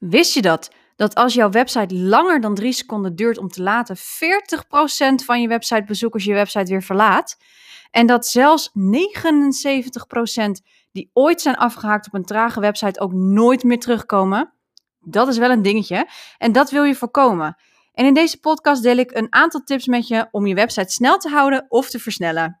Wist je dat? Dat als jouw website langer dan drie seconden duurt om te laten, 40% van je websitebezoekers je website weer verlaat. En dat zelfs 79% die ooit zijn afgehaakt op een trage website ook nooit meer terugkomen. Dat is wel een dingetje. En dat wil je voorkomen. En in deze podcast deel ik een aantal tips met je om je website snel te houden of te versnellen.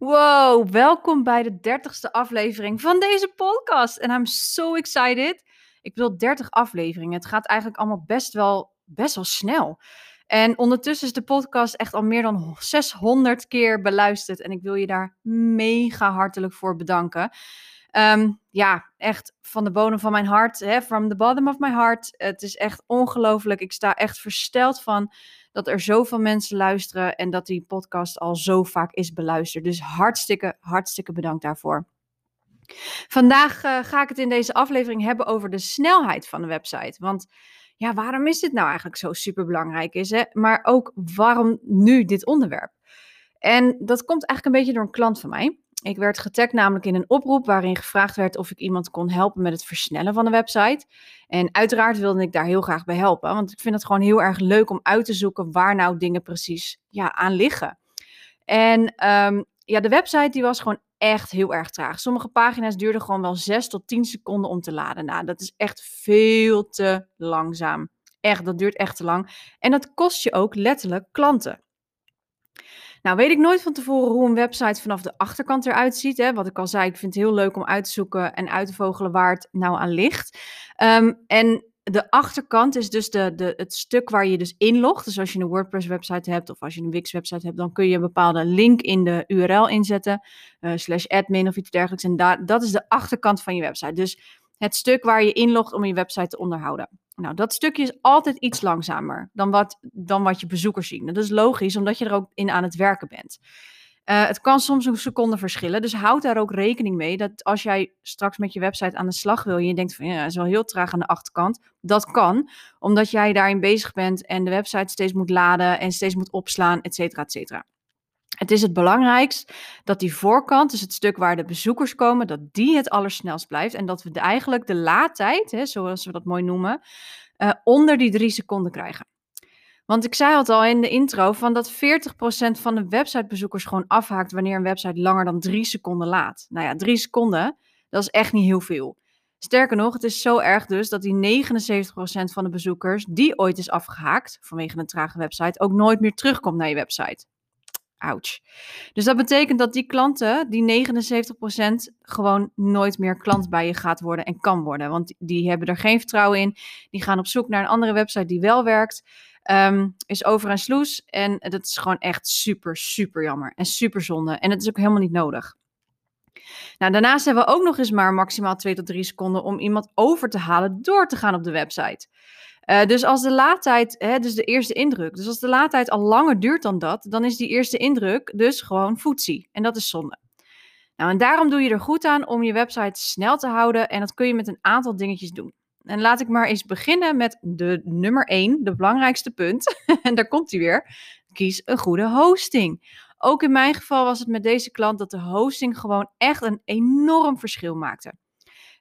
Wow, welkom bij de dertigste aflevering van deze podcast. En I'm so excited. Ik bedoel, 30 afleveringen. Het gaat eigenlijk allemaal best wel, best wel snel. En ondertussen is de podcast echt al meer dan 600 keer beluisterd. En ik wil je daar mega hartelijk voor bedanken. Ehm, ja, echt van de bodem van mijn hart. Hè, from the bottom of my heart. Het is echt ongelooflijk. Ik sta echt versteld van dat er zoveel mensen luisteren en dat die podcast al zo vaak is beluisterd. Dus hartstikke, hartstikke bedankt daarvoor. Vandaag uh, ga ik het in deze aflevering hebben over de snelheid van de website. Want ja, waarom is dit nou eigenlijk zo super belangrijk is, hè? Maar ook waarom nu dit onderwerp? En dat komt eigenlijk een beetje door een klant van mij. Ik werd getagd namelijk in een oproep waarin gevraagd werd of ik iemand kon helpen met het versnellen van de website. En uiteraard wilde ik daar heel graag bij helpen, want ik vind het gewoon heel erg leuk om uit te zoeken waar nou dingen precies ja, aan liggen. En ehm, ja, de website die was gewoon echt heel erg traag. Sommige pagina's duurden gewoon wel 6 tot 10 seconden om te laden. Nou, dat is echt veel te langzaam. Echt, dat duurt echt te lang. En dat kost je ook letterlijk klanten. Nou, weet ik nooit van tevoren hoe een website vanaf de achterkant eruit ziet. Hè? Wat ik al zei, ik vind het heel leuk om uit te zoeken en uit te vogelen waar het nou aan ligt. Um, en de achterkant is dus de, de, het stuk waar je dus inlogt. Dus als je een WordPress website hebt of als je een Wix website hebt, dan kun je een bepaalde link in de URL inzetten. Uh, slash admin of iets dergelijks. En daar, dat is de achterkant van je website. Dus het stuk waar je inlogt om je website te onderhouden. Nou, dat stukje is altijd iets langzamer dan wat, dan wat je bezoekers zien. Dat is logisch, omdat je er ook in aan het werken bent. Uh, het kan soms een seconde verschillen, dus houd daar ook rekening mee dat als jij straks met je website aan de slag wil en je denkt van ja, het is wel heel traag aan de achterkant, dat kan, omdat jij daarin bezig bent en de website steeds moet laden en steeds moet opslaan, et cetera, et cetera. Het is het belangrijkst dat die voorkant, dus het stuk waar de bezoekers komen, dat die het allersnelst blijft. En dat we eigenlijk de laadtijd, hè, zoals we dat mooi noemen, uh, onder die drie seconden krijgen. Want ik zei het al in de intro, van dat 40% van de websitebezoekers gewoon afhaakt wanneer een website langer dan drie seconden laat. Nou ja, drie seconden, dat is echt niet heel veel. Sterker nog, het is zo erg dus dat die 79% van de bezoekers die ooit is afgehaakt vanwege een trage website ook nooit meer terugkomt naar je website. Ouch. Dus dat betekent dat die klanten, die 79%, gewoon nooit meer klant bij je gaat worden en kan worden. Want die hebben er geen vertrouwen in. Die gaan op zoek naar een andere website die wel werkt. Um, is over en sloes. En dat is gewoon echt super, super jammer. En super zonde. En het is ook helemaal niet nodig. Nou, daarnaast hebben we ook nog eens maar maximaal 2 tot 3 seconden om iemand over te halen door te gaan op de website. Uh, dus als de laadtijd, hè, dus de eerste indruk, dus als de laadtijd al langer duurt dan dat, dan is die eerste indruk dus gewoon footsie. En dat is zonde. Nou, en daarom doe je er goed aan om je website snel te houden en dat kun je met een aantal dingetjes doen. En laat ik maar eens beginnen met de nummer 1, de belangrijkste punt. en daar komt hij weer. Kies een goede hosting. Ook in mijn geval was het met deze klant dat de hosting gewoon echt een enorm verschil maakte.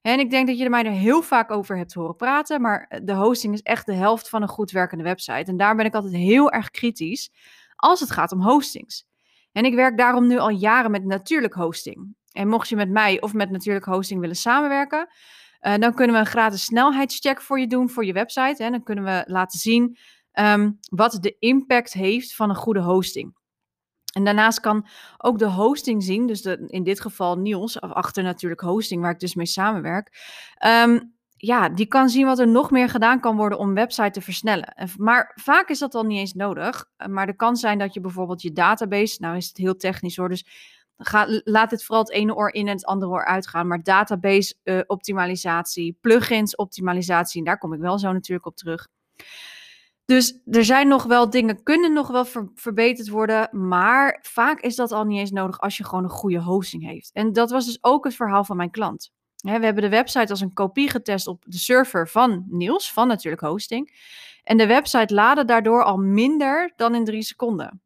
En ik denk dat je mij er heel vaak over hebt horen praten, maar de hosting is echt de helft van een goed werkende website. En daar ben ik altijd heel erg kritisch als het gaat om hostings. En ik werk daarom nu al jaren met natuurlijk hosting. En mocht je met mij of met natuurlijk hosting willen samenwerken, uh, dan kunnen we een gratis snelheidscheck voor je doen voor je website. En dan kunnen we laten zien um, wat de impact heeft van een goede hosting. En daarnaast kan ook de hosting zien, dus in dit geval Niels, achter natuurlijk hosting, waar ik dus mee samenwerk. Um, ja, die kan zien wat er nog meer gedaan kan worden om website te versnellen. Maar vaak is dat al niet eens nodig. Maar er kan zijn dat je bijvoorbeeld je database, nou is het heel technisch hoor, dus laat dit vooral het ene oor in en het andere oor uitgaan. Maar database uh, optimalisatie, plugins optimalisatie, en daar kom ik wel zo natuurlijk op terug. Dus er zijn nog wel dingen, kunnen nog wel verbeterd worden, maar vaak is dat al niet eens nodig als je gewoon een goede hosting heeft. En dat was dus ook het verhaal van mijn klant. we hebben de website als een kopie getest op de server van Niels, van natuurlijk hosting. En de website laadde daardoor al minder dan in drie seconden.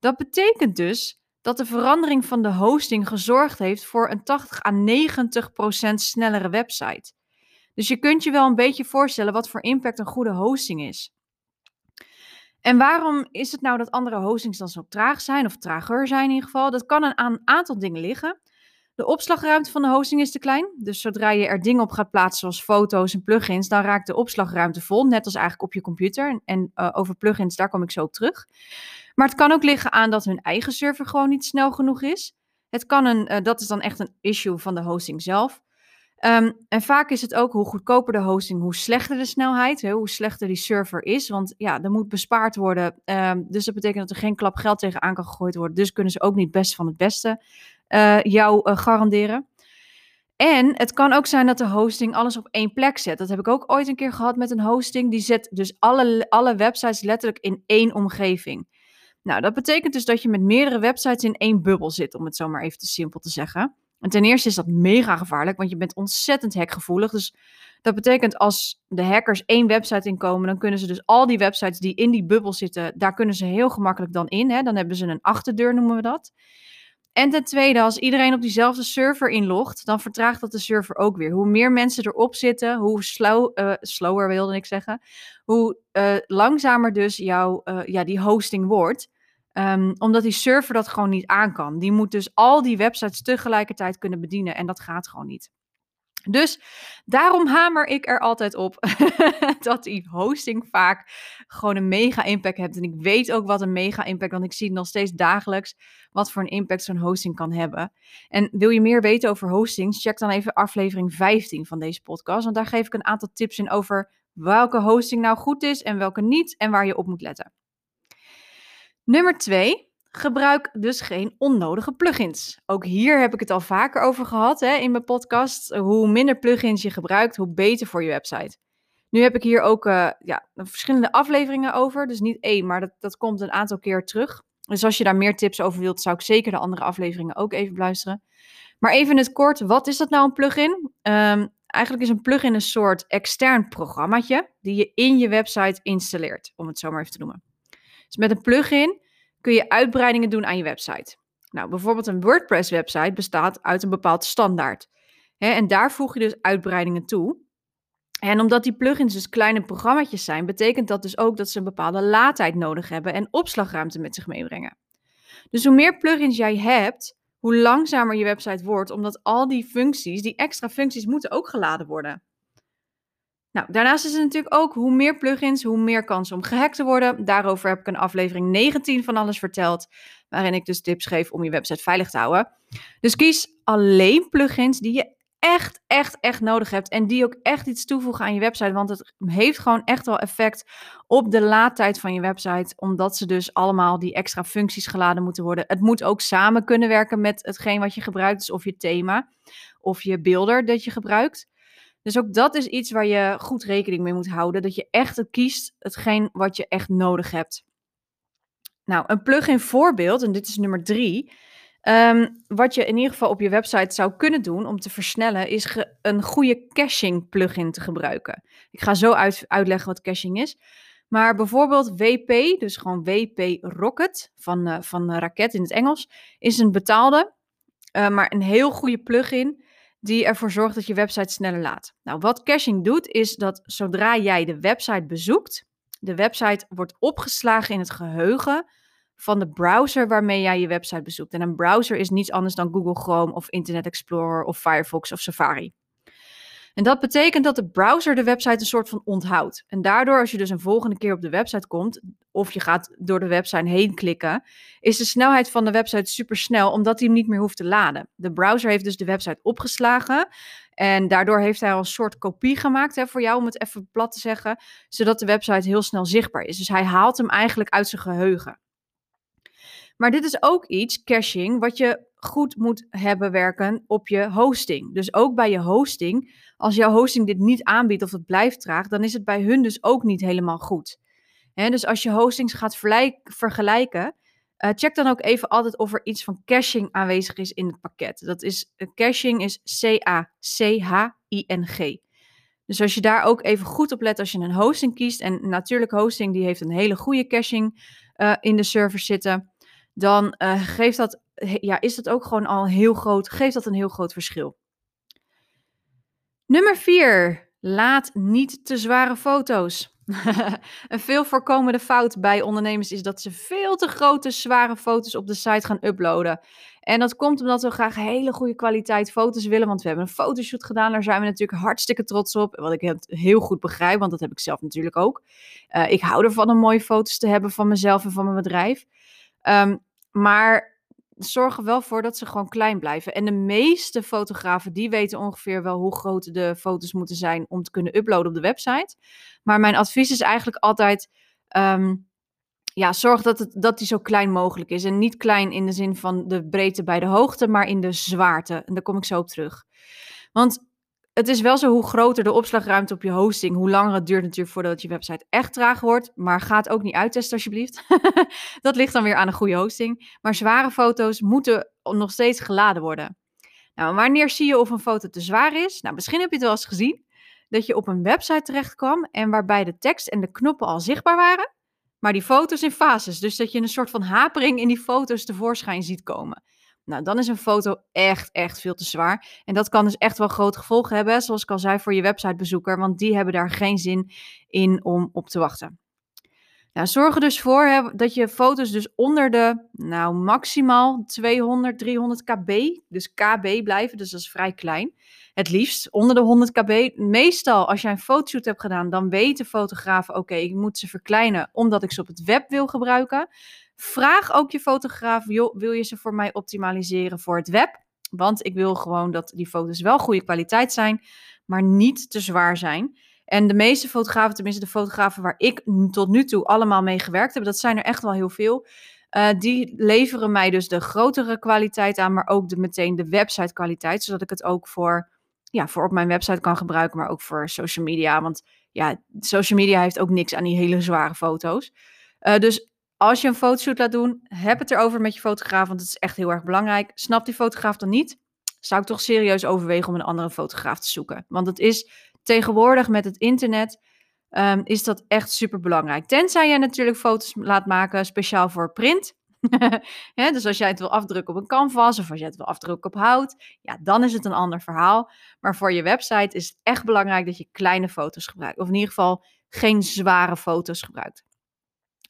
Dat betekent dus dat de verandering van de hosting gezorgd heeft voor een 80 à 90 procent snellere website. Dus je kunt je wel een beetje voorstellen wat voor impact een goede hosting is. En waarom is het nou dat andere hostings dan zo traag zijn, of trager zijn in ieder geval? Dat kan aan een aantal dingen liggen. De opslagruimte van de hosting is te klein. Dus zodra je er dingen op gaat plaatsen, zoals foto's en plugins, dan raakt de opslagruimte vol. Net als eigenlijk op je computer. En uh, over plugins, daar kom ik zo op terug. Maar het kan ook liggen aan dat hun eigen server gewoon niet snel genoeg is. Het kan een, uh, dat is dan echt een issue van de hosting zelf. Um, en vaak is het ook hoe goedkoper de hosting, hoe slechter de snelheid, hè, hoe slechter die server is. Want ja, er moet bespaard worden. Um, dus dat betekent dat er geen klap geld tegenaan kan gegooid worden. Dus kunnen ze ook niet best van het beste uh, jou uh, garanderen. En het kan ook zijn dat de hosting alles op één plek zet. Dat heb ik ook ooit een keer gehad met een hosting. Die zet dus alle, alle websites letterlijk in één omgeving. Nou, dat betekent dus dat je met meerdere websites in één bubbel zit, om het zo maar even te simpel te zeggen. En ten eerste is dat mega gevaarlijk, want je bent ontzettend hackgevoelig. Dus dat betekent als de hackers één website inkomen, dan kunnen ze dus al die websites die in die bubbel zitten, daar kunnen ze heel gemakkelijk dan in. Hè? Dan hebben ze een achterdeur, noemen we dat. En ten tweede, als iedereen op diezelfde server inlogt, dan vertraagt dat de server ook weer. Hoe meer mensen erop zitten, hoe uh, slower wilde ik zeggen, hoe uh, langzamer dus jouw, uh, ja, die hosting wordt. Um, omdat die server dat gewoon niet aan kan. Die moet dus al die websites tegelijkertijd kunnen bedienen en dat gaat gewoon niet. Dus daarom hamer ik er altijd op dat die hosting vaak gewoon een mega impact heeft. En ik weet ook wat een mega impact, want ik zie nog steeds dagelijks wat voor een impact zo'n hosting kan hebben. En wil je meer weten over hostings, check dan even aflevering 15 van deze podcast. Want daar geef ik een aantal tips in over welke hosting nou goed is en welke niet en waar je op moet letten. Nummer 2. Gebruik dus geen onnodige plugins. Ook hier heb ik het al vaker over gehad hè, in mijn podcast. Hoe minder plugins je gebruikt, hoe beter voor je website. Nu heb ik hier ook uh, ja, verschillende afleveringen over. Dus niet één, maar dat, dat komt een aantal keer terug. Dus als je daar meer tips over wilt, zou ik zeker de andere afleveringen ook even beluisteren. Maar even in het kort, wat is dat nou een plugin? Um, eigenlijk is een plugin een soort extern programmaatje die je in je website installeert, om het zo maar even te noemen. Dus met een plugin kun je uitbreidingen doen aan je website. Nou, bijvoorbeeld een WordPress-website bestaat uit een bepaald standaard. En daar voeg je dus uitbreidingen toe. En omdat die plugins dus kleine programma's zijn, betekent dat dus ook dat ze een bepaalde laadtijd nodig hebben en opslagruimte met zich meebrengen. Dus hoe meer plugins jij hebt, hoe langzamer je website wordt, omdat al die functies, die extra functies, moeten ook geladen worden. Nou, daarnaast is het natuurlijk ook hoe meer plugins, hoe meer kans om gehackt te worden. Daarover heb ik een aflevering 19 van alles verteld, waarin ik dus tips geef om je website veilig te houden. Dus kies alleen plugins die je echt, echt, echt nodig hebt en die ook echt iets toevoegen aan je website, want het heeft gewoon echt wel effect op de laadtijd van je website, omdat ze dus allemaal die extra functies geladen moeten worden. Het moet ook samen kunnen werken met hetgeen wat je gebruikt, dus of je thema of je beelder dat je gebruikt. Dus ook dat is iets waar je goed rekening mee moet houden. Dat je echt kiest hetgeen wat je echt nodig hebt. Nou, een plugin voorbeeld, en dit is nummer drie. Um, wat je in ieder geval op je website zou kunnen doen om te versnellen, is een goede caching plugin te gebruiken. Ik ga zo uit uitleggen wat caching is. Maar bijvoorbeeld WP, dus gewoon WP Rocket van, uh, van raket in het Engels, is een betaalde, uh, maar een heel goede plugin die ervoor zorgt dat je website sneller laat. Nou, wat caching doet, is dat zodra jij de website bezoekt, de website wordt opgeslagen in het geheugen van de browser waarmee jij je website bezoekt. En een browser is niets anders dan Google Chrome of Internet Explorer of Firefox of Safari. En dat betekent dat de browser de website een soort van onthoudt. En daardoor, als je dus een volgende keer op de website komt, of je gaat door de website heen klikken, is de snelheid van de website super snel, omdat hij hem niet meer hoeft te laden. De browser heeft dus de website opgeslagen. En daardoor heeft hij al een soort kopie gemaakt hè, voor jou, om het even plat te zeggen, zodat de website heel snel zichtbaar is. Dus hij haalt hem eigenlijk uit zijn geheugen. Maar dit is ook iets, caching, wat je goed moet hebben werken op je hosting. Dus ook bij je hosting, als jouw hosting dit niet aanbiedt of het blijft traag, dan is het bij hun dus ook niet helemaal goed. dus als je hostings gaat vergelijken, uh, check dan ook even altijd of er iets van caching aanwezig is in het pakket. Dat is, uh, caching is C-A-C-H-I-N-G. Dus als je daar ook even goed op let als je een hosting kiest, en natuurlijk hosting die heeft een hele goede caching uh, in de server zitten, dan geeft dat, ja, is dat ook gewoon al heel groot, geeft dat een heel groot verschil. Nummer 4. Laat niet te zware foto's. een veel voorkomende fout bij ondernemers is dat ze veel te grote, zware foto's op de site gaan uploaden. En dat komt omdat we graag hele goede kwaliteit foto's willen. Want we hebben een fotoshoot gedaan. Daar zijn we natuurlijk hartstikke trots op. Wat ik heel goed begrijp, want dat heb ik zelf natuurlijk ook. Uh, ik hou ervan om mooie foto's te hebben van mezelf en van mijn bedrijf. Um, maar zorg er wel voor dat ze gewoon klein blijven. En de meeste fotografen die weten ongeveer wel hoe groot de foto's moeten zijn om te kunnen uploaden op de website. Maar mijn advies is eigenlijk altijd. Um, ja, zorg dat, het, dat die zo klein mogelijk is. En niet klein in de zin van de breedte bij de hoogte, maar in de zwaarte. En daar kom ik zo op terug. Want het is wel zo hoe groter de opslagruimte op je hosting, hoe langer het duurt natuurlijk voordat je website echt traag wordt. Maar ga het ook niet uittesten alsjeblieft. dat ligt dan weer aan een goede hosting. Maar zware foto's moeten nog steeds geladen worden. Nou, wanneer zie je of een foto te zwaar is? Nou, misschien heb je het wel eens gezien dat je op een website terecht kwam en waarbij de tekst en de knoppen al zichtbaar waren, maar die foto's in fases. Dus dat je een soort van hapering in die foto's tevoorschijn ziet komen. Nou, dan is een foto echt, echt veel te zwaar. En dat kan dus echt wel grote gevolgen hebben, zoals ik al zei, voor je websitebezoeker. Want die hebben daar geen zin in om op te wachten. Nou, zorg er dus voor dat je foto's dus onder de, nou, maximaal 200, 300 kb, dus kb blijven, dus dat is vrij klein. Het liefst onder de 100 kb. Meestal, als jij een fotoshoot hebt gedaan, dan weten fotografen, oké, ik moet ze verkleinen omdat ik ze op het web wil gebruiken. Vraag ook je fotograaf, wil je ze voor mij optimaliseren voor het web? Want ik wil gewoon dat die foto's wel goede kwaliteit zijn, maar niet te zwaar zijn. En de meeste fotografen, tenminste de fotografen waar ik tot nu toe allemaal mee gewerkt heb, dat zijn er echt wel heel veel. Uh, die leveren mij dus de grotere kwaliteit aan, maar ook de, meteen de website kwaliteit, zodat ik het ook voor, ja, voor op mijn website kan gebruiken, maar ook voor social media. Want ja, social media heeft ook niks aan die hele zware foto's. Uh, dus als je een fotoshoot laat doen, heb het erover met je fotograaf, want het is echt heel erg belangrijk. Snap die fotograaf dan niet? Zou ik toch serieus overwegen om een andere fotograaf te zoeken. Want het is tegenwoordig met het internet, um, is dat echt super belangrijk. Tenzij je natuurlijk foto's laat maken speciaal voor print. dus als jij het wil afdrukken op een canvas of als jij het wil afdrukken op hout, ja, dan is het een ander verhaal. Maar voor je website is het echt belangrijk dat je kleine foto's gebruikt. Of in ieder geval geen zware foto's gebruikt.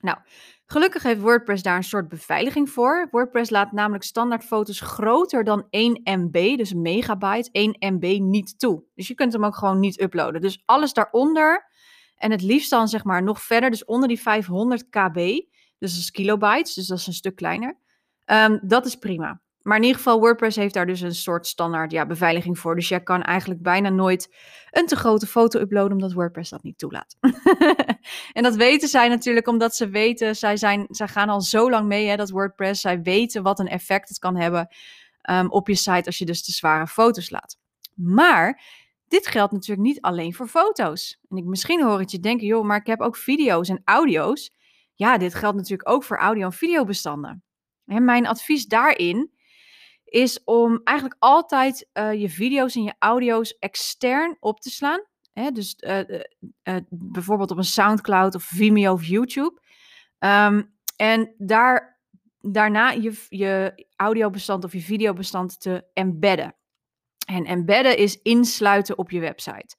Nou, gelukkig heeft WordPress daar een soort beveiliging voor. WordPress laat namelijk standaard foto's groter dan 1 MB, dus megabyte, 1 MB niet toe. Dus je kunt hem ook gewoon niet uploaden. Dus alles daaronder en het liefst dan zeg maar nog verder, dus onder die 500 KB, dus dat is kilobytes, dus dat is een stuk kleiner. Um, dat is prima. Maar in ieder geval, WordPress heeft daar dus een soort standaard ja, beveiliging voor. Dus jij kan eigenlijk bijna nooit een te grote foto uploaden, omdat WordPress dat niet toelaat. en dat weten zij natuurlijk, omdat ze weten, zij, zijn, zij gaan al zo lang mee, hè, dat WordPress, zij weten wat een effect het kan hebben um, op je site als je dus te zware foto's laat. Maar dit geldt natuurlijk niet alleen voor foto's. En ik misschien hoor het je denken, joh, maar ik heb ook video's en audio's. Ja, dit geldt natuurlijk ook voor audio- en videobestanden. En mijn advies daarin is om eigenlijk altijd uh, je video's en je audio's extern op te slaan. Hè? Dus uh, uh, bijvoorbeeld op een SoundCloud of Vimeo of YouTube. Um, en daar, daarna je, je audiobestand of je videobestand te embedden. En embedden is insluiten op je website.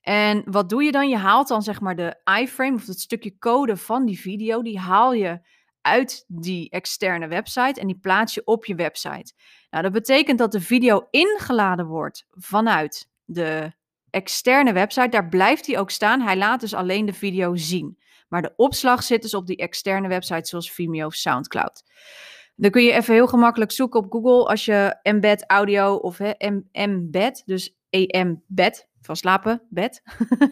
En wat doe je dan? Je haalt dan zeg maar de iframe of het stukje code van die video, die haal je uit die externe website en die plaats je op je website. Nou, dat betekent dat de video ingeladen wordt vanuit de externe website. Daar blijft hij ook staan. Hij laat dus alleen de video zien. Maar de opslag zit dus op die externe website zoals Vimeo of SoundCloud. Dan kun je even heel gemakkelijk zoeken op Google als je embed audio of embed, dus embed van slapen, bed.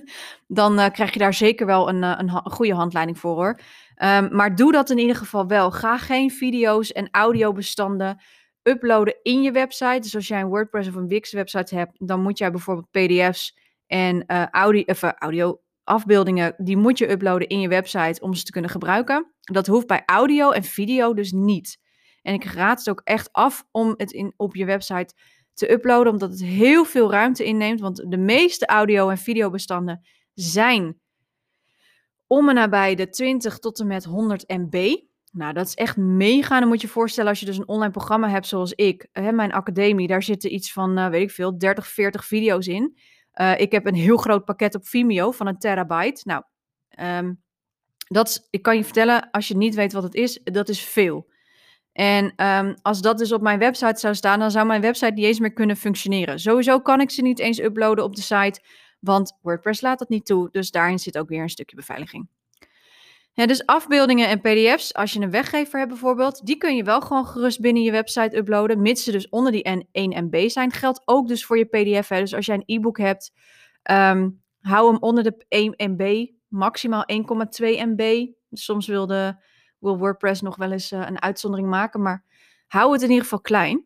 dan uh, krijg je daar zeker wel een, eh, een, goede handleiding voor hoor. Um, maar doe dat in ieder geval wel. Ga geen video's en audiobestanden uploaden in je website. Dus als jij een WordPress of een Wix website hebt, dan moet jij bijvoorbeeld PDF's en uh, audio afbeeldingen, die moet je uploaden in je website om ze te kunnen gebruiken. Dat hoeft bij audio en video dus niet. En ik raad het ook echt af om het in, op je website te uploaden, omdat het heel veel ruimte inneemt. Want de meeste audio- en videobestanden zijn om en nabij de 20 tot en met 100 MB. Nou, dat is echt mega. Dan moet je je voorstellen als je dus een online programma hebt zoals ik. Hè, mijn academie, daar zitten iets van, uh, weet ik veel, 30, 40 video's in. Uh, ik heb een heel groot pakket op Vimeo van een terabyte. Nou, um, dat ik kan je vertellen, als je niet weet wat het is, dat is veel. En um, als dat dus op mijn website zou staan, dan zou mijn website niet eens meer kunnen functioneren. Sowieso kan ik ze niet eens uploaden op de site, want WordPress laat dat niet toe. Dus daarin zit ook weer een stukje beveiliging. Ja, dus afbeeldingen en pdf's, als je een weggever hebt bijvoorbeeld, die kun je wel gewoon gerust binnen je website uploaden, mits ze dus onder die 1 MB zijn. Geldt ook dus voor je pdf. Hè. Dus als jij een e-book hebt, um, hou hem onder de 1 MB, maximaal 1,2 MB. Soms wil, de, wil WordPress nog wel eens uh, een uitzondering maken, maar hou het in ieder geval klein.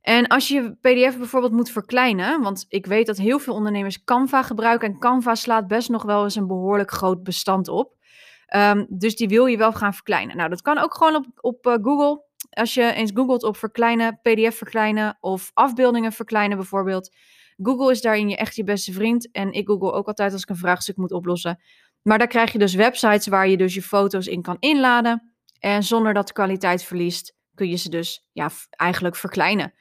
En als je je PDF bijvoorbeeld moet verkleinen, want ik weet dat heel veel ondernemers Canva gebruiken en Canva slaat best nog wel eens een behoorlijk groot bestand op. Um, dus die wil je wel gaan verkleinen. Nou, dat kan ook gewoon op, op uh, Google. Als je eens googelt op verkleinen, PDF verkleinen of afbeeldingen verkleinen bijvoorbeeld. Google is daarin je echt je beste vriend. En ik google ook altijd als ik een vraagstuk moet oplossen. Maar daar krijg je dus websites waar je dus je foto's in kan inladen. En zonder dat de kwaliteit verliest, kun je ze dus ja, eigenlijk verkleinen.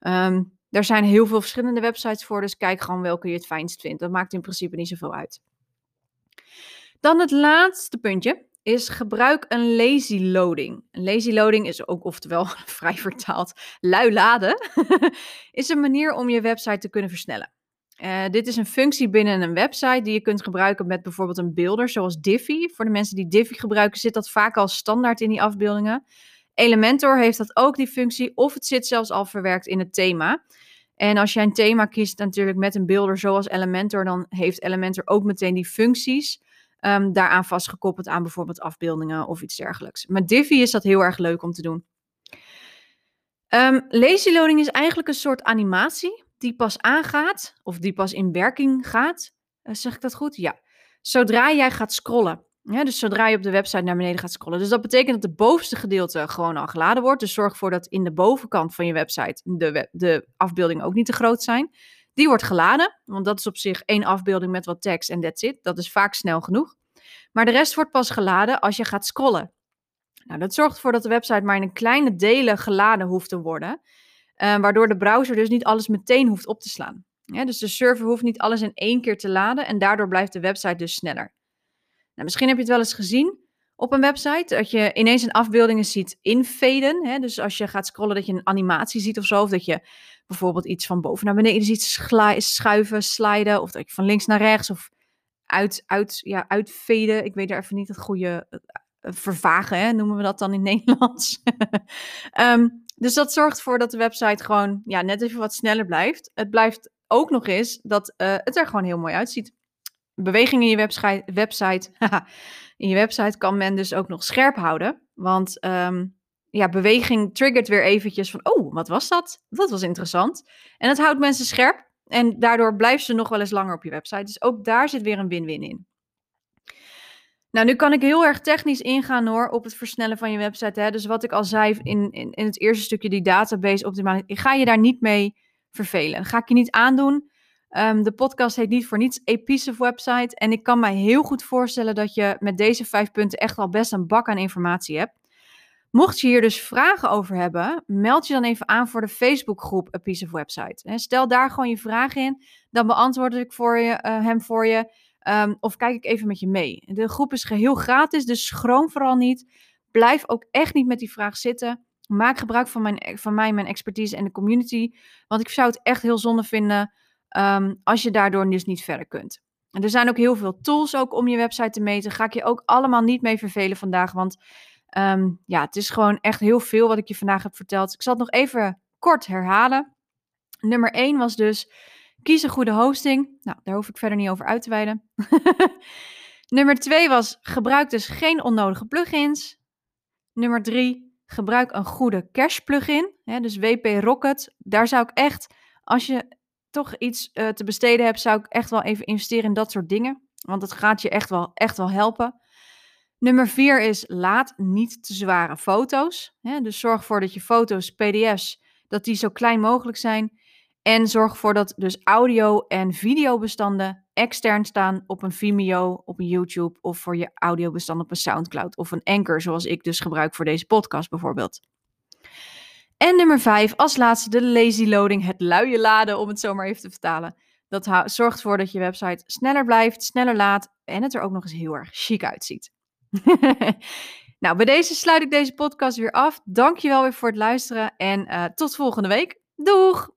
Um, er zijn heel veel verschillende websites voor, dus kijk gewoon welke je het fijnst vindt. Dat maakt in principe niet zoveel uit. Dan het laatste puntje is gebruik een lazy loading. Een lazy loading is ook oftewel vrij vertaald lui laden. is een manier om je website te kunnen versnellen. Uh, dit is een functie binnen een website die je kunt gebruiken met bijvoorbeeld een beelder zoals Divi. Voor de mensen die Divi gebruiken zit dat vaak al standaard in die afbeeldingen. Elementor heeft dat ook, die functie, of het zit zelfs al verwerkt in het thema. En als jij een thema kiest natuurlijk met een beelder zoals Elementor, dan heeft Elementor ook meteen die functies um, daaraan vastgekoppeld aan bijvoorbeeld afbeeldingen of iets dergelijks. Met Divi is dat heel erg leuk om te doen. Um, lazy loading is eigenlijk een soort animatie die pas aangaat, of die pas in werking gaat. Uh, zeg ik dat goed? Ja. Zodra jij gaat scrollen. Dus zodra je op de website naar beneden gaat scrollen. Dus dat betekent dat het bovenste gedeelte gewoon al geladen wordt. Dus zorg ervoor dat in de bovenkant van je website de, de afbeeldingen ook niet te groot zijn. Die wordt geladen, want dat is op zich één afbeelding met wat tekst en that's it. Dat is vaak snel genoeg. Maar de rest wordt pas geladen als je gaat scrollen. Nou, dat zorgt ervoor dat de website maar in kleine delen geladen hoeft te worden. Uh, waardoor de browser dus niet alles meteen hoeft op te slaan. Dus de server hoeft niet alles in één keer te laden en daardoor blijft de website dus sneller. Nou, misschien heb je het wel eens gezien op een website, dat je ineens een afbeeldingen ziet infaden. Hè? Dus als je gaat scrollen, dat je een animatie ziet of zo. Of dat je bijvoorbeeld iets van boven naar beneden ziet schuiven, sliden. Of dat je van links naar rechts of uit, uit, ja, uitveden. Ik weet er even niet het goede uh, vervagen, hè? noemen we dat dan in Nederlands. um, dus dat zorgt ervoor dat de website gewoon ja, net even wat sneller blijft. Het blijft ook nog eens dat uh, het er gewoon heel mooi uitziet. Beweging in je website, website in je website kan men dus ook nog scherp houden. Want um, ja, beweging triggert weer eventjes van, oh, wat was dat? Dat was interessant. En het houdt mensen scherp. En daardoor blijven ze nog wel eens langer op je website. Dus ook daar zit weer een win-win in. Nou, nu kan ik heel erg technisch ingaan hoor op het versnellen van je website. Hè. Dus wat ik al zei in, in, in het eerste stukje, die database optimaliseren. Ik ga je daar niet mee vervelen. Ga ik je niet aandoen. Um, de podcast heet niet voor niets Epice Website. En ik kan mij heel goed voorstellen dat je met deze vijf punten echt al best een bak aan informatie hebt. Mocht je hier dus vragen over hebben, meld je dan even aan voor de Facebookgroep A Piece of Website. Stel daar gewoon je vraag in, dan beantwoord ik voor je, uh, hem voor je. Um, of kijk ik even met je mee. De groep is geheel gratis, dus schroom vooral niet. Blijf ook echt niet met die vraag zitten. Maak gebruik van, mijn, van mij, mijn expertise en de community. Want ik zou het echt heel zonde vinden um, als je daardoor dus niet verder kunt. En er zijn ook heel veel tools ook om je website te meten. Ga ik je ook allemaal niet mee vervelen vandaag, want Um, ja, het is gewoon echt heel veel wat ik je vandaag heb verteld. Ik zal het nog even kort herhalen. Nummer 1 was dus kies een goede hosting. Nou, daar hoef ik verder niet over uit te wijden. Nummer 2 was gebruik dus geen onnodige plugins. Nummer 3 gebruik een goede cache plugin. Dus WP Rocket. Daar zou ik echt, als je toch iets uh, te besteden hebt, zou ik echt wel even investeren in dat soort dingen. Want het gaat je echt wel, echt wel helpen. Nummer vier is laat niet te zware foto's. Dus zorg ervoor dat je foto's, pdf's, dat die zo klein mogelijk zijn. En zorg ervoor dat dus audio- en videobestanden extern staan op een Vimeo, op een YouTube of voor je audiobestand op een Soundcloud of een Anchor, zoals ik dus gebruik voor deze podcast bijvoorbeeld. En nummer vijf, als laatste de lazy loading, het luie laden, om het zo maar even te vertalen. Dat zorgt ervoor dat je website sneller blijft, sneller laat en het er ook nog eens heel erg chic uitziet. nou, bij deze sluit ik deze podcast weer af. Dankjewel weer voor het luisteren en uh, tot volgende week. Doeg!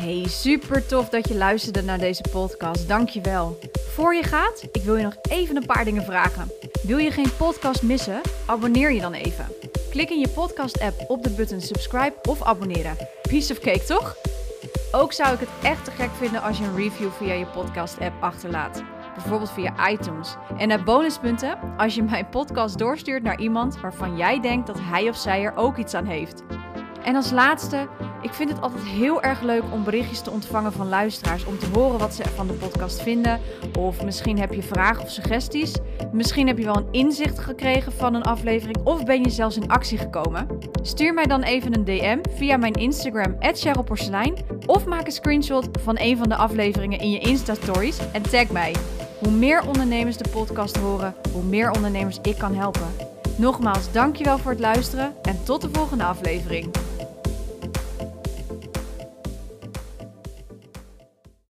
Hey, super tof dat je luisterde naar deze podcast. Dankjewel. Voor je gaat, ik wil je nog even een paar dingen vragen. Wil je geen podcast missen? Abonneer je dan even. Klik in je podcast-app op de button subscribe of abonneren. Piece of cake, toch? Ook zou ik het echt te gek vinden als je een review via je podcast-app achterlaat bijvoorbeeld via iTunes. En naar bonuspunten als je mijn podcast doorstuurt naar iemand waarvan jij denkt dat hij of zij er ook iets aan heeft. En als laatste, ik vind het altijd heel erg leuk om berichtjes te ontvangen van luisteraars. Om te horen wat ze van de podcast vinden. Of misschien heb je vragen of suggesties. Misschien heb je wel een inzicht gekregen van een aflevering. Of ben je zelfs in actie gekomen. Stuur mij dan even een DM via mijn Instagram, Porselein. Of maak een screenshot van een van de afleveringen in je Insta-stories en tag mij. Hoe meer ondernemers de podcast horen, hoe meer ondernemers ik kan helpen. Nogmaals, dankjewel voor het luisteren en tot de volgende aflevering.